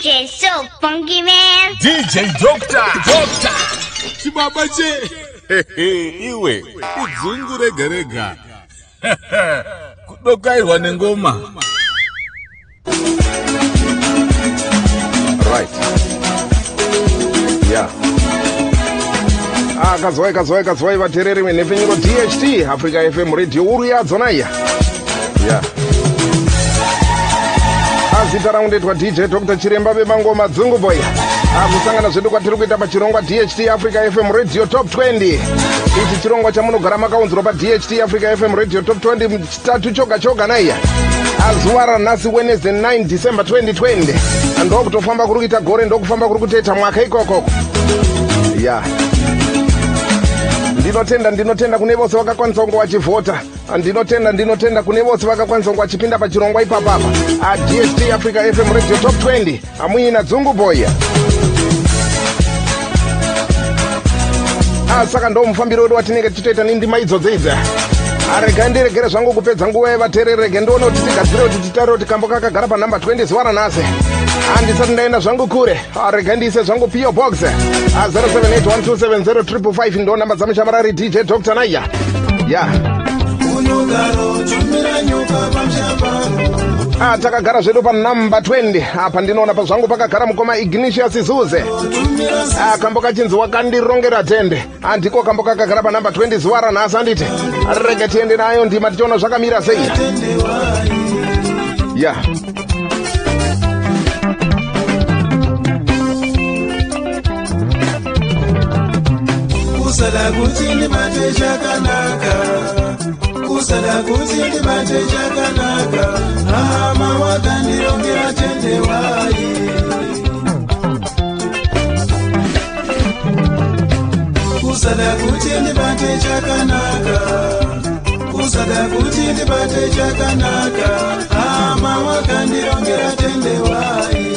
DJ so funky man. DJ Doctor. Doctor. chibaba che Iwe, idzungu rega rega. Kudokairwa nengoma. right yeah akazwai kazwai kazwai vateereri venhepfenyuro dht africa fm radio uru yadzona iya azita raundetwa dj dr chiremba vemangoma dzunguboy akusangana zvedu kwatiri kuita pachirongwa dht africa fm radio top 20 ichi chirongwa chamunogara makaunzirwa padht africa fm radio top 20 chitatu choga choga naiya azuva ranhasi wednesday 9 december 2020 ndokutofamba kuri kuita gore ndokufamba kuri kutoita mwaka ikokoko ya. yeah ndinotenda ndinotenda kune vose vakakwanisa kunge vachivhota. Ndinotenda ndinotenda kune vose vakakwanisa kunge vachipinda pachirongwa ipapapa. Adst africa fm radio top 20 amuina dzungu boya. Saka ndo mufambiro wedu watinenge tichitoita nindima idzodzo idzi arega ndiregere zvangu kupedza nguva yevateererege ndione kuti tigadzire kuti titaure kuti kambo kakagara panhamba 20 zuva ranhasi handisati ndaenda zvangu kure. Arega ndiise zvangu po box. 07812705 ndo namba dzamushamarari dj dr naiya ya. Ah, takagara zvedu panhamba 20 apa ndinoona pazvangu pakagara mukoma ignatius zuze. Ah, kambo kachinzi wakandirongera tende. Handiko kambo kakagara panhamba 20 zuva ranhasi handiti rege tiende nayo ndima tichiona zvakamira sei. Ya kusada kuti ndibate chakanaka kusada kuti ndibate chakanaka hama wakandirongera tendewai kusada kuti ndibate chakanaka kusada kuti ndibate chakanaka hama wakandirongera tendewai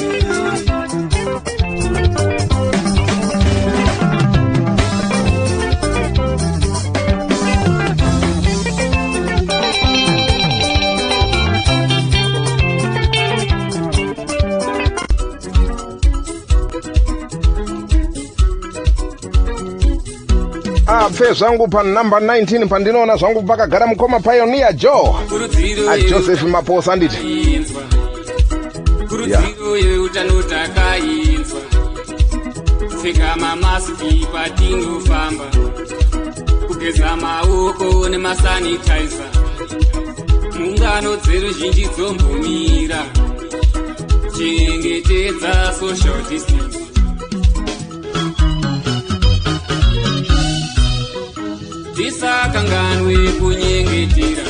apfe zvangu panhamba 19 pandinoona zvangu pakagara mukoma pioneer joe. Ajoseph maposa handiti inzwa kurudziro yeutano takainzwa kupfeka mamasiki patinofamba kugeza maoko nemasanitaiza mungano dzedu zhinji dzombomira chengetedza social distance tisakanganwe kunyengetera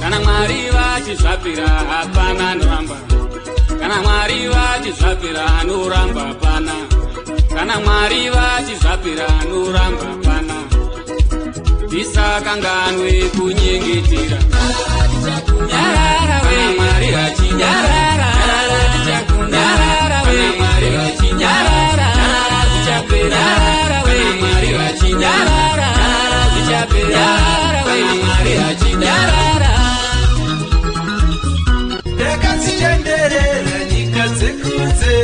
kana mwari vachizvapira hapana anoramba kana mwari vachizvapira anoramba hapana. Kana mwari vachizvapira anoramba hapana. Tisakanganwe kunyengetera Nyarara we, Mwari vachinyarara. Nyarara we, Mwari vachinyarara. Nyarara we, Mwari vachinyarara. Nyarara we, Mwari vachinyarara. ndakadzitenderera nyika dzekunze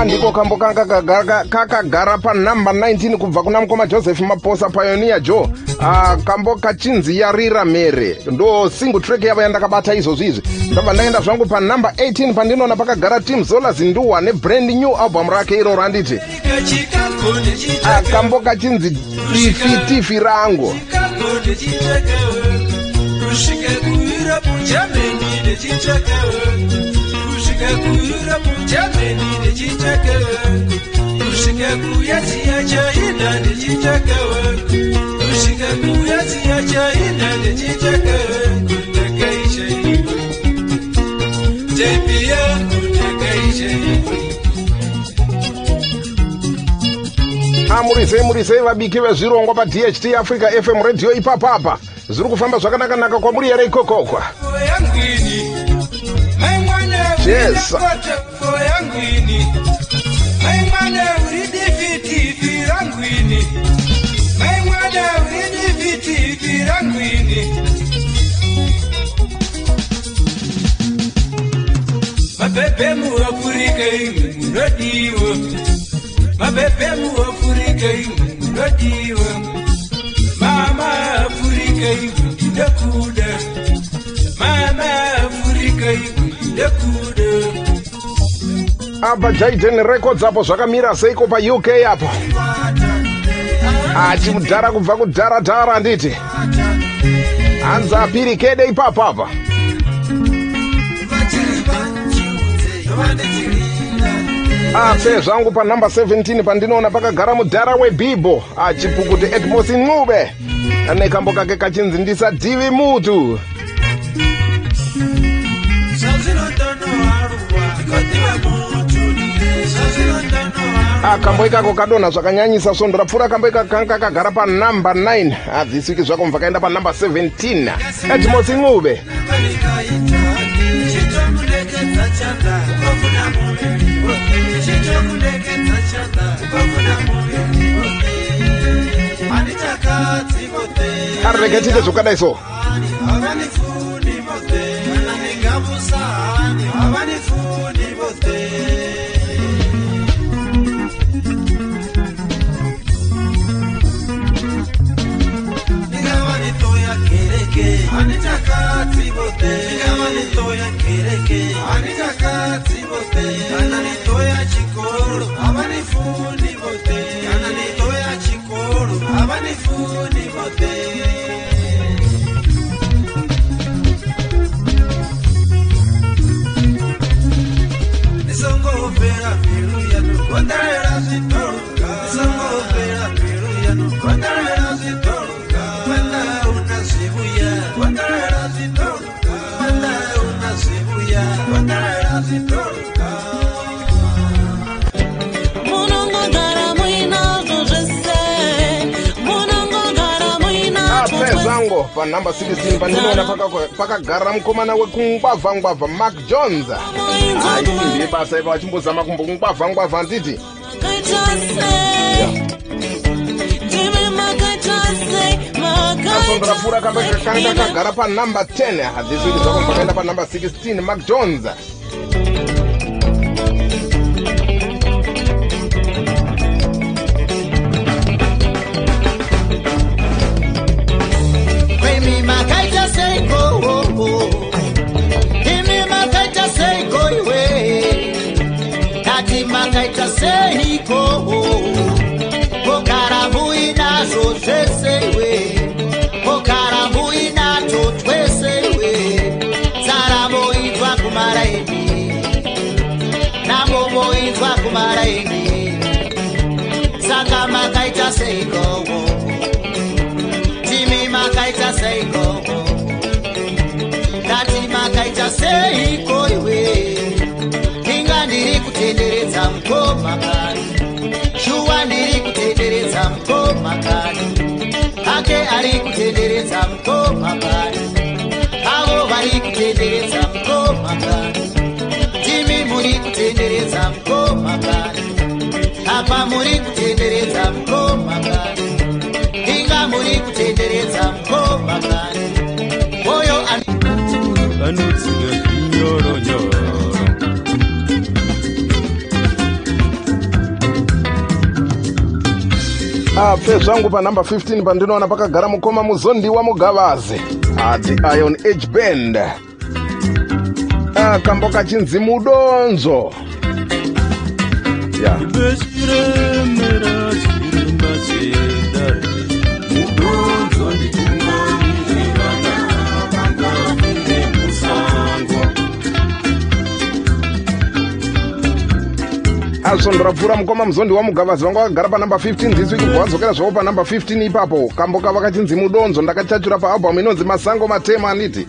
andiko kambo kakagara panhamba 19 kubva kuna mukoma joseph maposa pioneer joe. Ah, kambo kachinzi yarira mere. Ndo single track yavo yandakabata izvozvi izvi. Ndabva ndaenda zvangu panhamba 18 pandinoona pakagara tim zola zinduwa nebrand new album rake nyika chikagone Ah, kambo kachinzi tifi tifi rangu. Chikagone chitakawe kusvika kuirapu jameni nechitakawe kusvika kuyaziya chaina nechitakawe kusvika kuyaziya chaina nechitakawe kundakaishaikwe tepi yangu ndakaishaikwe amurizei murizei vabiki vezvirongwa padht africa fm radio ipapapa. Zviri kufamba zvakanakanaka kwamuri here ikokokwa. Yangwini muafurika imwe munodiwa mapepe muafurika imwe munodiwa mama afurika imwe ndekuda mama afurika imwe ndekuda apa jaiden records apo zvakamira seiko pauk apo? Ati mudhara kubva kudharadhara handiti hanzi apiri kede ipapo apa ape zvangu panhamba 17 pandinoona pakagara mudhara webhibho. Achipukuti edmos ncube. Nekambo kake kachinzi ndisadivi mutu. Akambo ikako kadonha zvakanyanyisa svondo rapfuura kambo ikako kanga kakagara panhamba 9 habvisiki zvako mva kaenda panhamba 17 edmos ncube arege tiite zvokadai so panhamba 16 pandinoona pakagara mukomana wekungwavha-ngwavha mark jones. Aindi basa ipa vachimbozama kumbongwavha-ngwavha nditi makaita sei ndimi makaita sei asongo rapfuura kamba kakanga kagara panhamba 10 hadzisviki zvako mbakaenda panhamba 16 mark jones makaita seiko Imi makaita seiko iwe Kati makaita seiko Kokara muinazvo zvese iwe Kokara muinacho twese iwe Tsara moitwa kumaraini Namo moitwa kumaraini Saka makaita seiko timi makaita seiko ndati makaita seiko iwe inga ndiri kutenderedza mukoma kani? Shuwa ndiri kutenderedza mukoma kani? Ake ari kutenderedza mukoma kani? Avo vari kutenderedza mukoma kani? Timi muri kutenderedza mukoma kani? Apa muri kutenderedza mukoma kani? Inga muri kutenderedza mukoma kani ape zvangu panhamba 15 pandinoona pakagara mukoma muzondiwa mugavazi. Ati ion h band. Akambo kachinzi mudonzo. Ya vesiremera asvondo rapfuura mukoma muzondiwa mugavazi vanga vakagara panhamba 15 ndisi chibva wadzokera zvavo panhamba 15 ipapo. Kambo kava kachinzi mudonzo ndakachachura paalbhamu inonzi masango matema anditi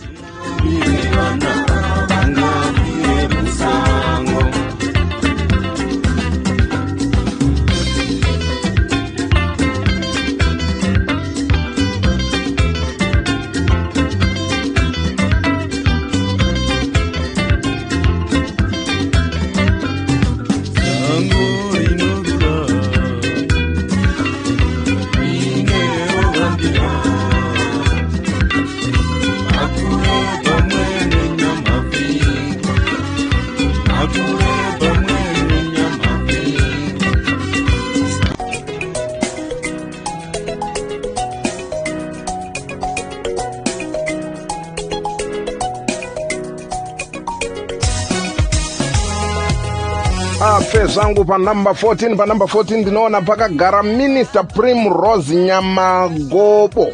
zvangu panumber 14 panumber 14 ndinoona pakagara minister primrose nyamagobo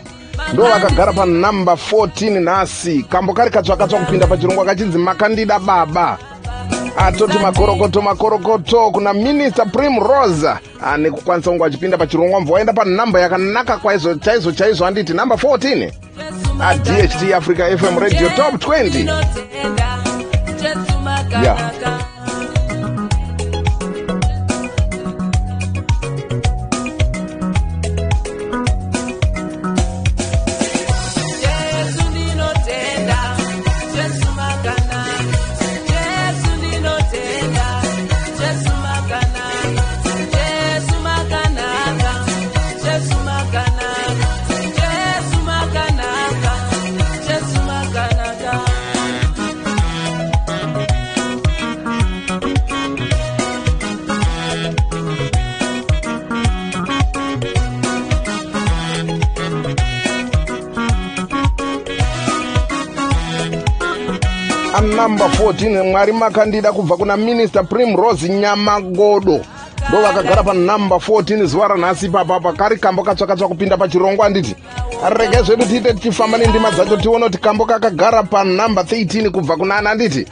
ndo vakagara panumber 14 nhasi. Kambo kari katsvakatsva kupinda pachirongwa kachinzi makandida baba. Atoti makorokoto makorokoto kuna minister primrose ane kukwanisa kunge achipinda pachirongwa mva waenda panhamba yakanaka kwaizo chaizvo chaizvo handiti number 14 adht africa fm radio top 20 Yeah. Anumber 14 mwari makandida kubva kuna minister primrose nyamagodo. Ndo vakagara panumber 14 zuva ranhasi papapa kari kambo katsvakatsva kupinda pachirongwa handiti rege zvedu tiite tichifamba nendima dzacho tione kuti kambo kakagara panumber 13 kubva kunana handiti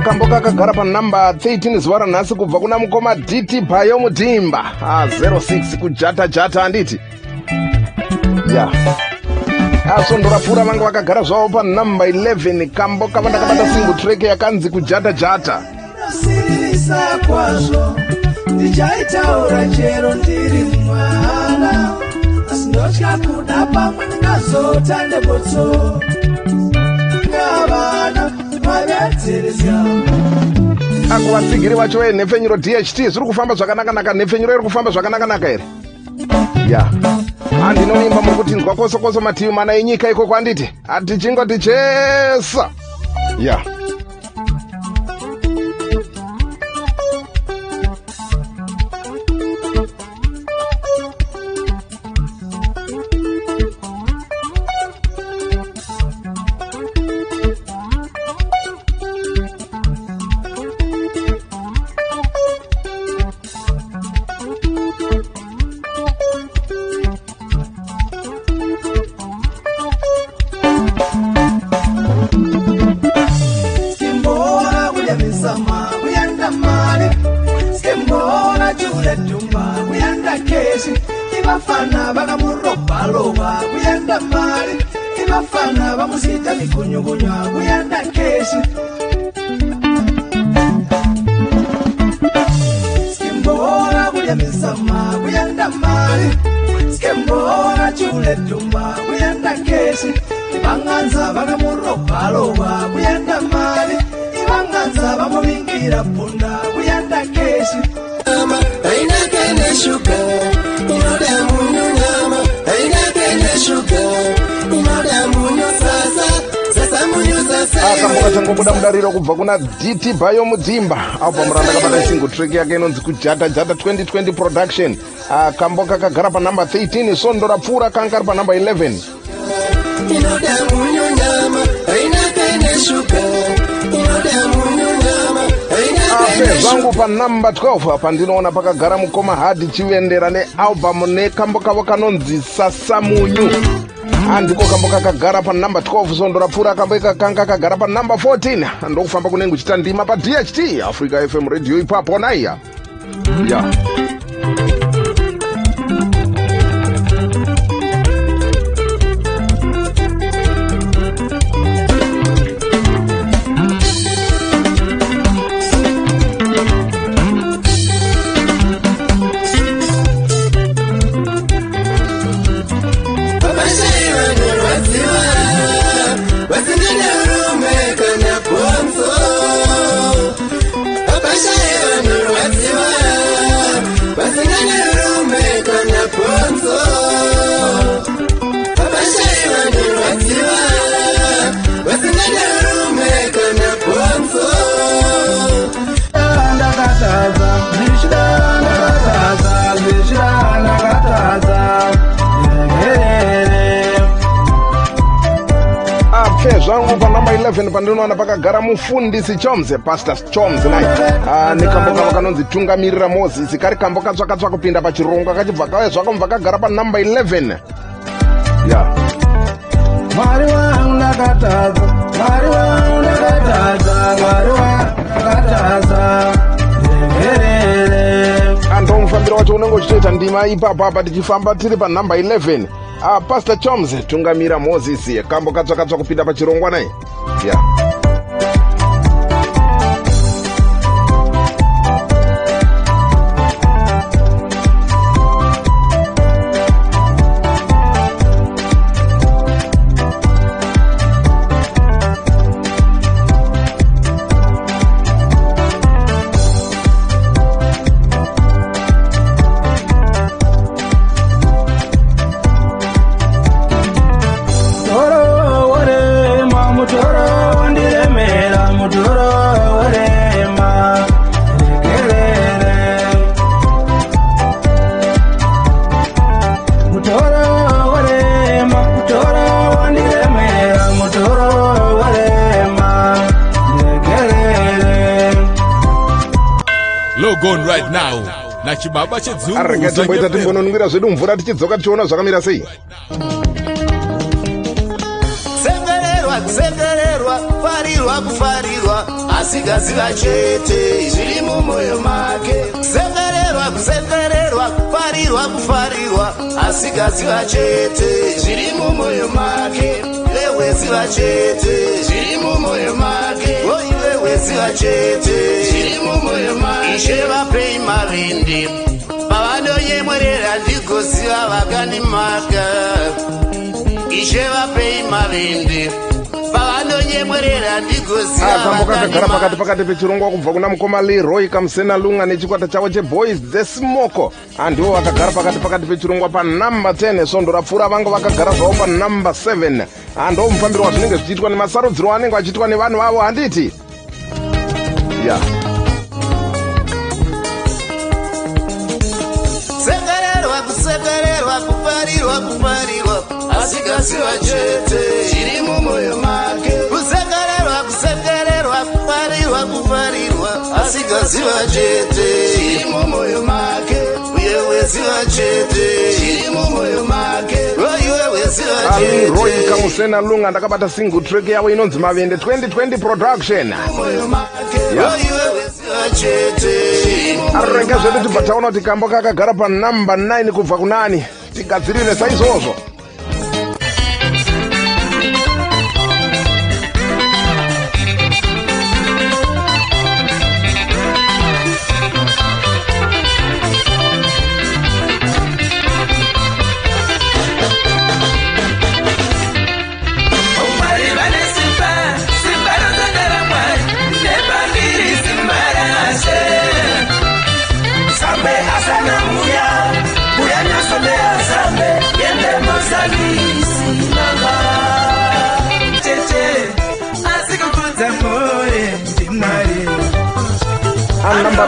Ah, kambo kakagara panumber 13 zuva ranhasi kubva kuna mukoma dt bhayo mutimba ah, 06 kujata jata handiti ya. Asondorapfuura vange vakagara zvavo panumber 11 kambo kava ndakabata single track yakanzi kujata jata. Siririsa kwazvo ndichaitaura chero ndiri mwana asi ndotya kuda pamwe ndingazota ndebotso. ngavana vavedzeresa akuvatsigiri vacho venhepfenyuro dht zviri kufamba zvakanakanaka. Nhepfenyuro iri kufamba zvakanakanaka here? Ya. Handinoimba muri kutinzwa kwose mativi mana enyika ikoko handiti hatichingo tichesa. Ya. skimbola ivafana vamusita mikunyukunywa kuyanda kesi skimbola kuyamisama kuyanda mali. Skimbola chule tumba kuyanda kesi ivanganza vakamurobaloba kuyanda mali. Ivanganza vamuvingira punda akamboka changobuda mudariro kubva kuna dt bhayo mudzimba. Album randakabata single track yake inonzi kujata jata 2020 production. Akamboka kakagara panumber 13 sondo rapfuura kanga kari panumber 11 ape zvangu panumber 12 pandinoona pakagara mukoma hadi chivendera nealbum nekambo kavo kanonzi sasamunyu handiko kambo kakagara panumber 12 sondo rapfuura kambo ikakanga kagara panumber 14 ndokufamba kunenge uchita ndima padht africa fm radio ipapo naiya. Ya. Babashe 11 pandinoona pakagara mufundisi chomze pastor chomze nai Ah, nekambo kavo kanonzi tungamirira mozisi kari kambo katsvakatsva kupinda pachirongwa kachibva kauya zvako mubva kagara panumber 11 ya. Mwari wangu ndakatadza mwari wangu ndakatadza mwari wangu ndakatadza ndengerere andomufambiro wacho unenge uchitoita ndima ipapo apa tichifamba tiri panumber 11 uh, pastor chomze tungamira mozisi kambo katsvakatsva kupinda pachirongwa nai ya. yeah. Nachibaba chedzungu. arega timboita timbononwira zvedu mvura tichidzoka tichiona zvakamira sei? Kusengererwa kusengererwa kufarirwa kufarirwa asikaziva chete zviri mumwoyo make. Kusengererwa kusengererwa kufarirwa kufarirwa asikaziva chete zviri mumwoyo make. Weweziva chete zviri mumwoyo make. Oyi weweziva chete. Zviri mumwoyo make. Ishe vapei mavindi pavanonyemwerera ndigoziva vakanimaka. Ishe vapei mavindi pavanonyemwerera ndigoziva akambo kakagara pakati pakati pechirongwa kubva kuna mukoma leroy kamusena lunga nechikwata chavo cheboys the smoko handivo vakagara pakati pakati pechirongwa panumber 10 svondo rapfuura vange vakagara zvavo panumber 7 handoo mufambiro wazvinenge zvichiitwa nemasarudziro anenge achiitwa nevanhu vavo. Handiti ya yeah. kusekererwa kufarirwa kufarirwa asikaziva chete. Zviri mumwoyo make. Kusekererwa kusekererwa kufarirwa kufarirwa asikaziva chete. Zviri mumwoyo make uye weziva chete. Zviri mumwoyo make. Oiwe weziva aliroy chete. Kamusena lunga ndakabata single track yavo inonzi mavende 2020 production. Arenge zvedu tibva taona kuti kambo kakagara panumber 9 kubva kunani tigadzirire saizvozvo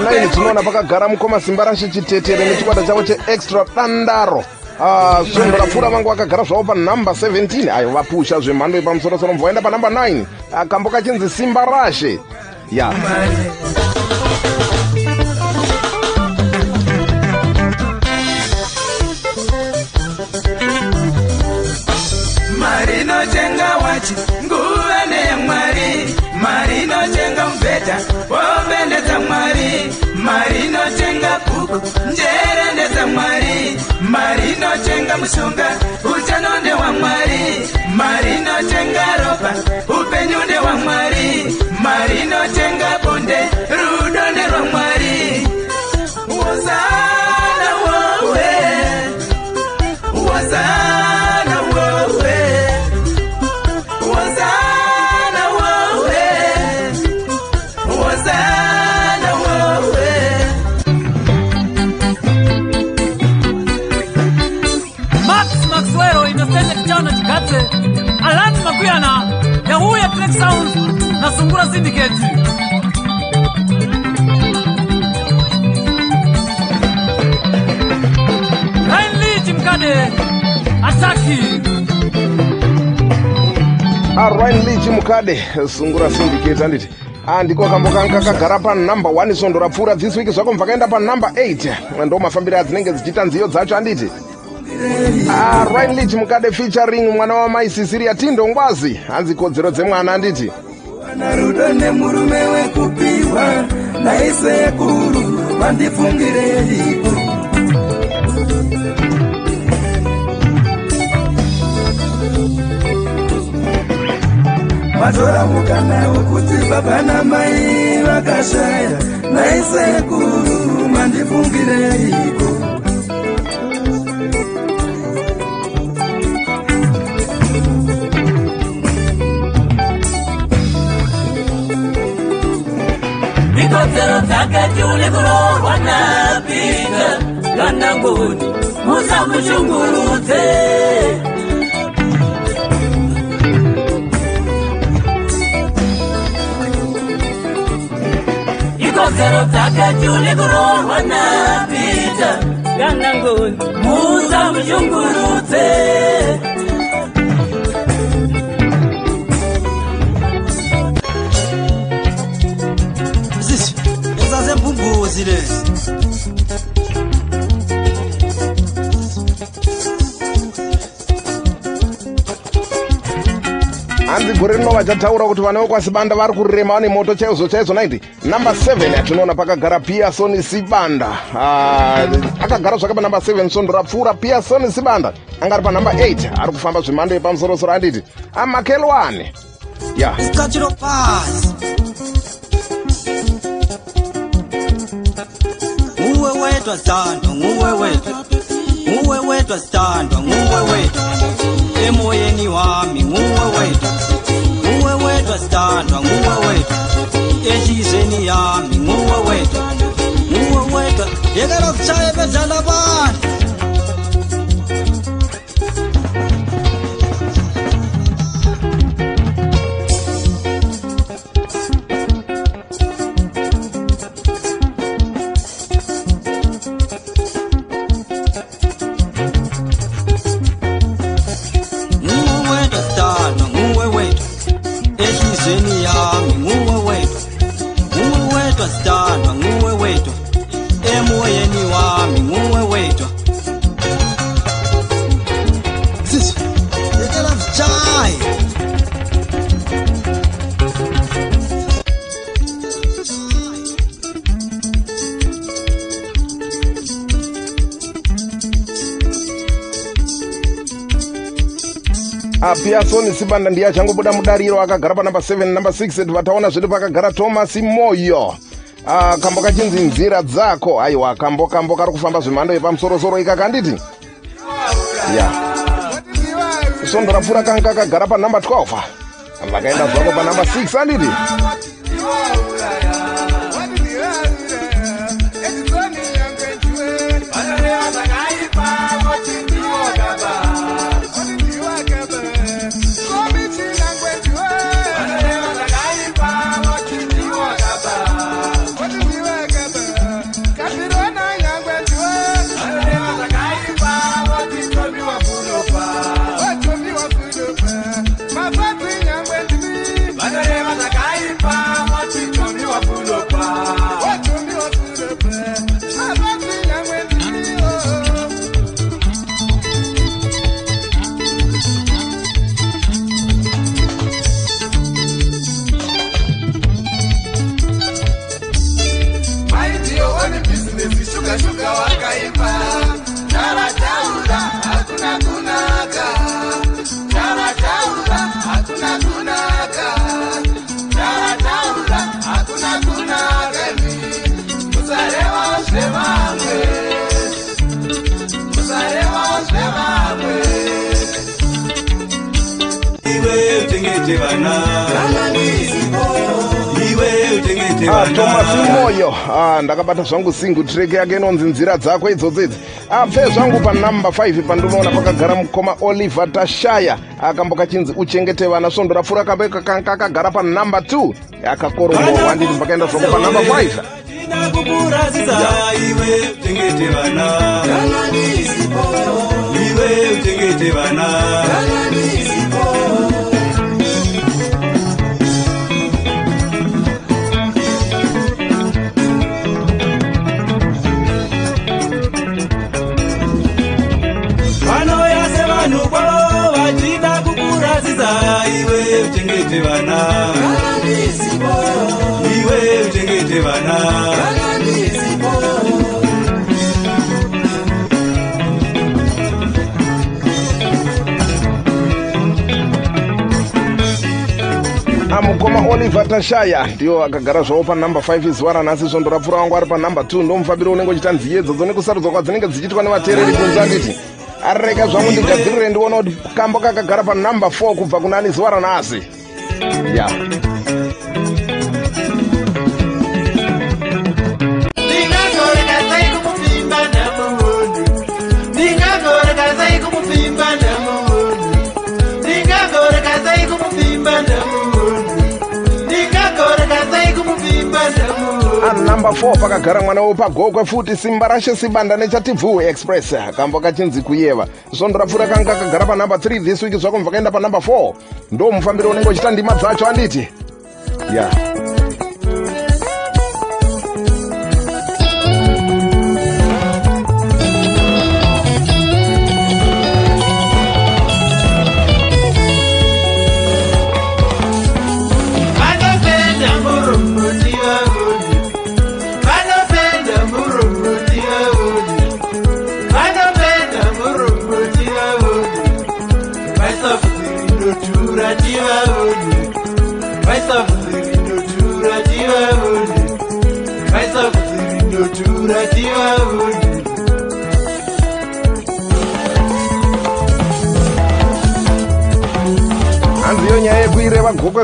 9 tinoona pakagara mukoma simba rashe chitetere nechikwata chavo cheextra dandaro. Ah, svondo rapfuura vangu vakagara zvavo panumber 17 ayo vapusha zvemhando yepamusorosoro mva vaenda panumber 9 akambo kachinzi simba rashe. Ya. Mari inotenga wachi mari inotenga mubhedha wopendedza mwari. Mari inotenga bhuku njere ndedzamwari mari inotenga mushonga utano ndewamwari arwin lich mukade sungura syndicate anditi andiko kambo kanga kagara panumber 1 svondo rapfuura this week zvako mvakaenda panumber 8 ndo mafambiro adzinenge dzichiita nziyo dzacho anditi. Arwin lich mukade featuring mwana wamaisisiria tindo ngwazi. Hanzi kodzero dzemwana anditi. Na rudo nemurume wekupiwa naisekuru vandifungirei matora mukana wekuti baba namai vakashaya. Naisekuru mandifungireiko ikodzero dzake tuli kurohwa napita kana ngoni musamushungurudze ikodzero dzake tuli kurohwa napita kana ngoni musamushungurudze sisi ezazembumbuzi lezi gore rino vachataura kuti vana vekwasibanda vari kurema vane moto chaizvo chaizvo naiti namba 7 atinoona pakagara piasoni sibanda. Ah, akagara zvake panamba 7 svondo rapfuura piasoni sibanda. Anga ari panamba 8 ari kufamba zvemhando yepamusorosoro anditi. Amakelwane ya. Isikachiro pasi nguwe wedwa sithandwa nguwe wedwa. Nguwe wedwa sithandwa nguwe wedwa. Emoyeni wami nguwe wedwa wedwa sithandwa nguwe wedwa enhliziyweni yami nguwe wedwa nguwe wedwa yekela kushaya bedlala abantu sibanda ndiye achangobuda mudariro akagara panamba 7 namba 6 vataona zvedu pakagara thomas moyo. Ah, kambo kachinzi nzira dzako. Aiwa kambo kambo kari kufamba zvemhando yepamusorosoro ikaka anditi ya. Svondo rapfuura kanga kakagara panamba 12 vakaenda zvako panamba 6 anditi musareva zvevamwe iwe utengete vana Ah, vana moyo Ah, ndakabata zvangu singu trek yake inonzi nzira dzako idzodzidzi apfe zvangu panamba 5 pandinoona pakagara mukoma oliver tashaya akambo kachinzi uchengete vana svondo rapfuura kambe kakagara panamba 2 akakoromorwa nditi mbakaenda zvako panamba 5 ndinoda kukuratidza iwe uchengete vana. Iwe uchengete vana. Vanoyase vanhu kwavo vachida kukuratidza iwe uchengete vana iwe uchengete vana. Amukoma oliver tashaya ndiyo akagara zvavo panhamba 5 izuva ranhasi svondo rapfura wangu ari panhamba 2 ndomufambiro unenge uchita nziyedzo dzo nekusarudzwa kwadzinenge dzichiitwa nevateereri kunze anditi areka zvangu ndigadzirire ndiona kuti kambo kakagara panhamba 4 kubva kunani zuva ranhasi ya. yeah. Anhamba 4 pakagara mwana wepagokwe futi simba rashe sibanda nechatibvuwe express. Kambo kachinzi kuyeva. Svondo rapfuura kanga kakagara panhamba 3 this week zvako mubva kaenda panhamba 4 ndo mufambiro unenge uchita ndima dzacho anditi? Ya. yeah.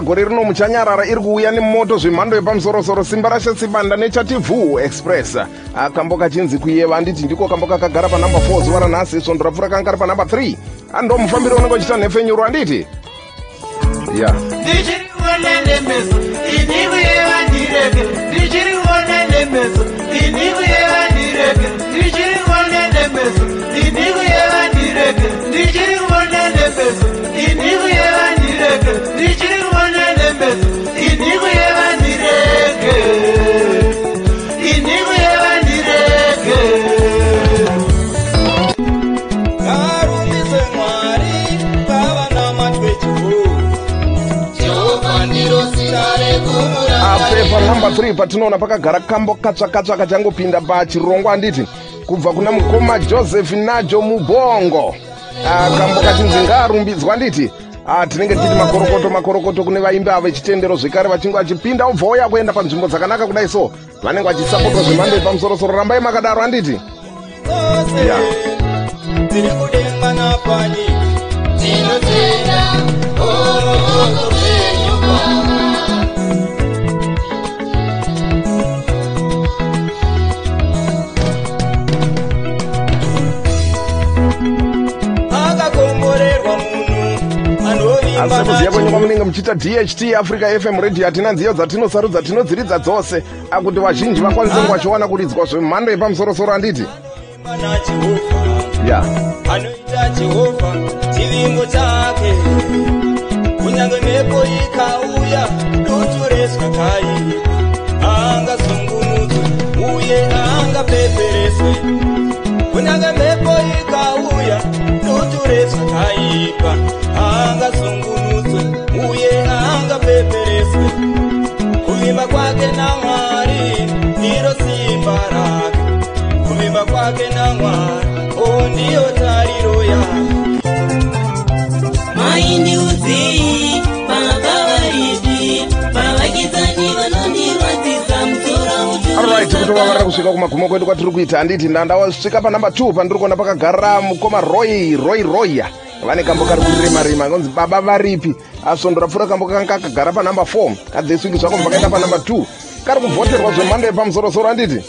Gore rino muchanyarara iri kuuya nemoto zvemhando yepamusorosoro simba rashe sibanda nechativhu express. Akambo kachinzi kuyeva anditi ndiko kambo kakagara panhamba 4 zuva ranhasi svondo rapfuura kanga kari panhamba 3 ando mufambiro unenge uchita nhefenyuro anditi? Ya. Yeah. ndichiri kuona nemeso ini kuyeva ndireke ndichiri kuona nemeso ini kuyeva ndireke ndichiri kuona nemeso ini kuyeva ndireke ndichiri kuona nemeso ini kuyeva ndireke ndichiri kuona nemeso ini kuyeva ndireke. Ini kuyeva ndireke. Ngarumbise mwari pavana matwe chihuru jehovha ndiro zita rekumura apepa namba 3 patinoona pakagara kambo katsvakatsva kachangopinda pachirongwa anditi kubva kuna mukoma joseph najo mubongo Ah, kambo kachinzi ngaarumbidzwa anditi Ah, tinenge tichiti makorokoto makorokoto kune vaimbi ava vechitendero zvekare vachinge vachipinda obva uya kuenda panzvimbo dzakanaka kudai so vanenge vachisapotwa zvemhando yepamusorosoro. Rambai makadaro anditi. Dzose Yeah. dziri kudenga napanyika Tinotenda asi kuziya kwenyu kwamunenge muchiita dht africa fm radio hatina nziyo dzatinosarudza tinodziridza dzose. Akuti vazhinji vakwanise kunge vachiwana kuridzwa zvemhando yepamusorosoro anditi. Na jehovha ya. Anoita jehovha chivimbo chake. Kunyange mhepo ikauya dutu rezvakaipa angazungunudzwe uye angapepereswe kunyange mhepo ikauya dutu rezvakaipa angazungunudzwe uye angapepereswe kuvimba kwake namwari ndiro simba rake. Kuvimba kwake namwari o ndiyo tariro yake. Maindiudzei baba varipi vavakidzani vanondirwadzisa musoro alright kuti vavarira kusvika kumagumo kwedu kwatiri kuita handiti ndandawasvika panhamba 2 pandiri kuona pakagara mukoma roy roy roya vane kambo kari kurima rima konzi baba varipi? Asvondo rapfuura kambo kanga kakagara panhamba 4 kadziswiki zvako mva kaenda panhamba 2 kari kuvhoterwa zvemhando yepamusorosoro handiti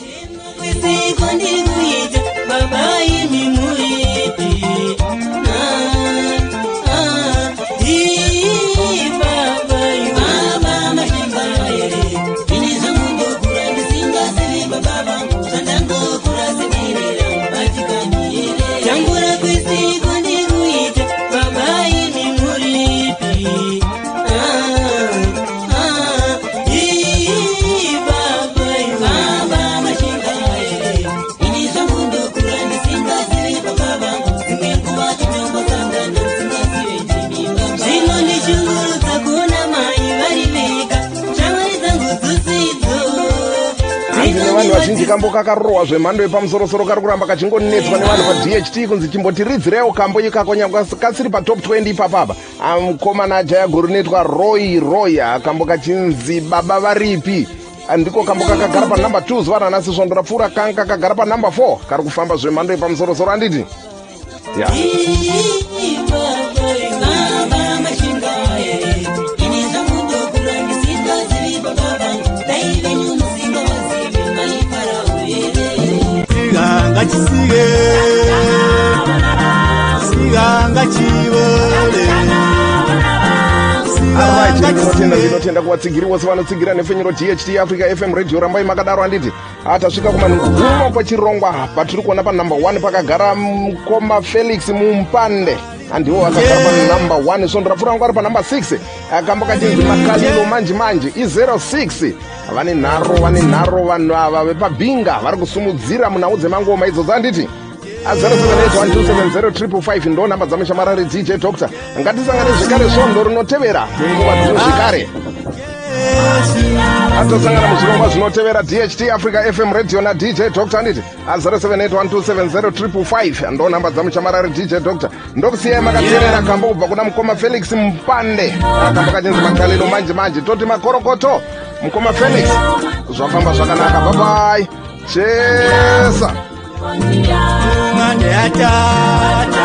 kambo kakarohwa zvemhando yepamusorosoro kari kuramba kachingonetswa nevanhu padht kunzi chimbotiridzirewo kambo ikako nyangwe kasiri patop 20 ipapapa. Mukomana ajaya gurunetwa roy roy kambo kachinzi baba varipi? Ndiko kambo kakagara panumber 2 zuva ranhasi svondo rapfuura kanga kakagara panumber 4 kari kufamba zvemhando yepamusorosoro handiti ya. siganga chisige siganga chivole tinotenda tinotenda kuvatsigiri vose vanotsigira nefenyuro dht africa fm radio. Rambai makadaro handiti hatasvika kumanhugumo kwechirongwa patiri kuona panumber 1 pakagara mukoma felix mumpande handiwo akagara panumber 1 svondo rapfuura vangu ari panumber 6 akambo kachinzi makalilo manji manji i06 vane nharo vane nharo vanhu ava vepabhinga vari kusumudzira munhau dzemangoma idzodzo handiti 07812705 ndo nhamba dzamushamarari dj doctor. Ngatisangane zvekare svondo rinotevera. Munguva dzino zvekare atosangana muzvirongwa zvinotevera dht africa fm radio nadj dr handiti 07812705 ndo nhamba dzamushamarari dj dr ndokusiyai makateerera kambo kubva kuna mukoma felix mpande. Kambo kachinzi magalilo manje manje toti makorokoto. Mukoma felix zvafamba zvakanaka. Babai chesa. Yatata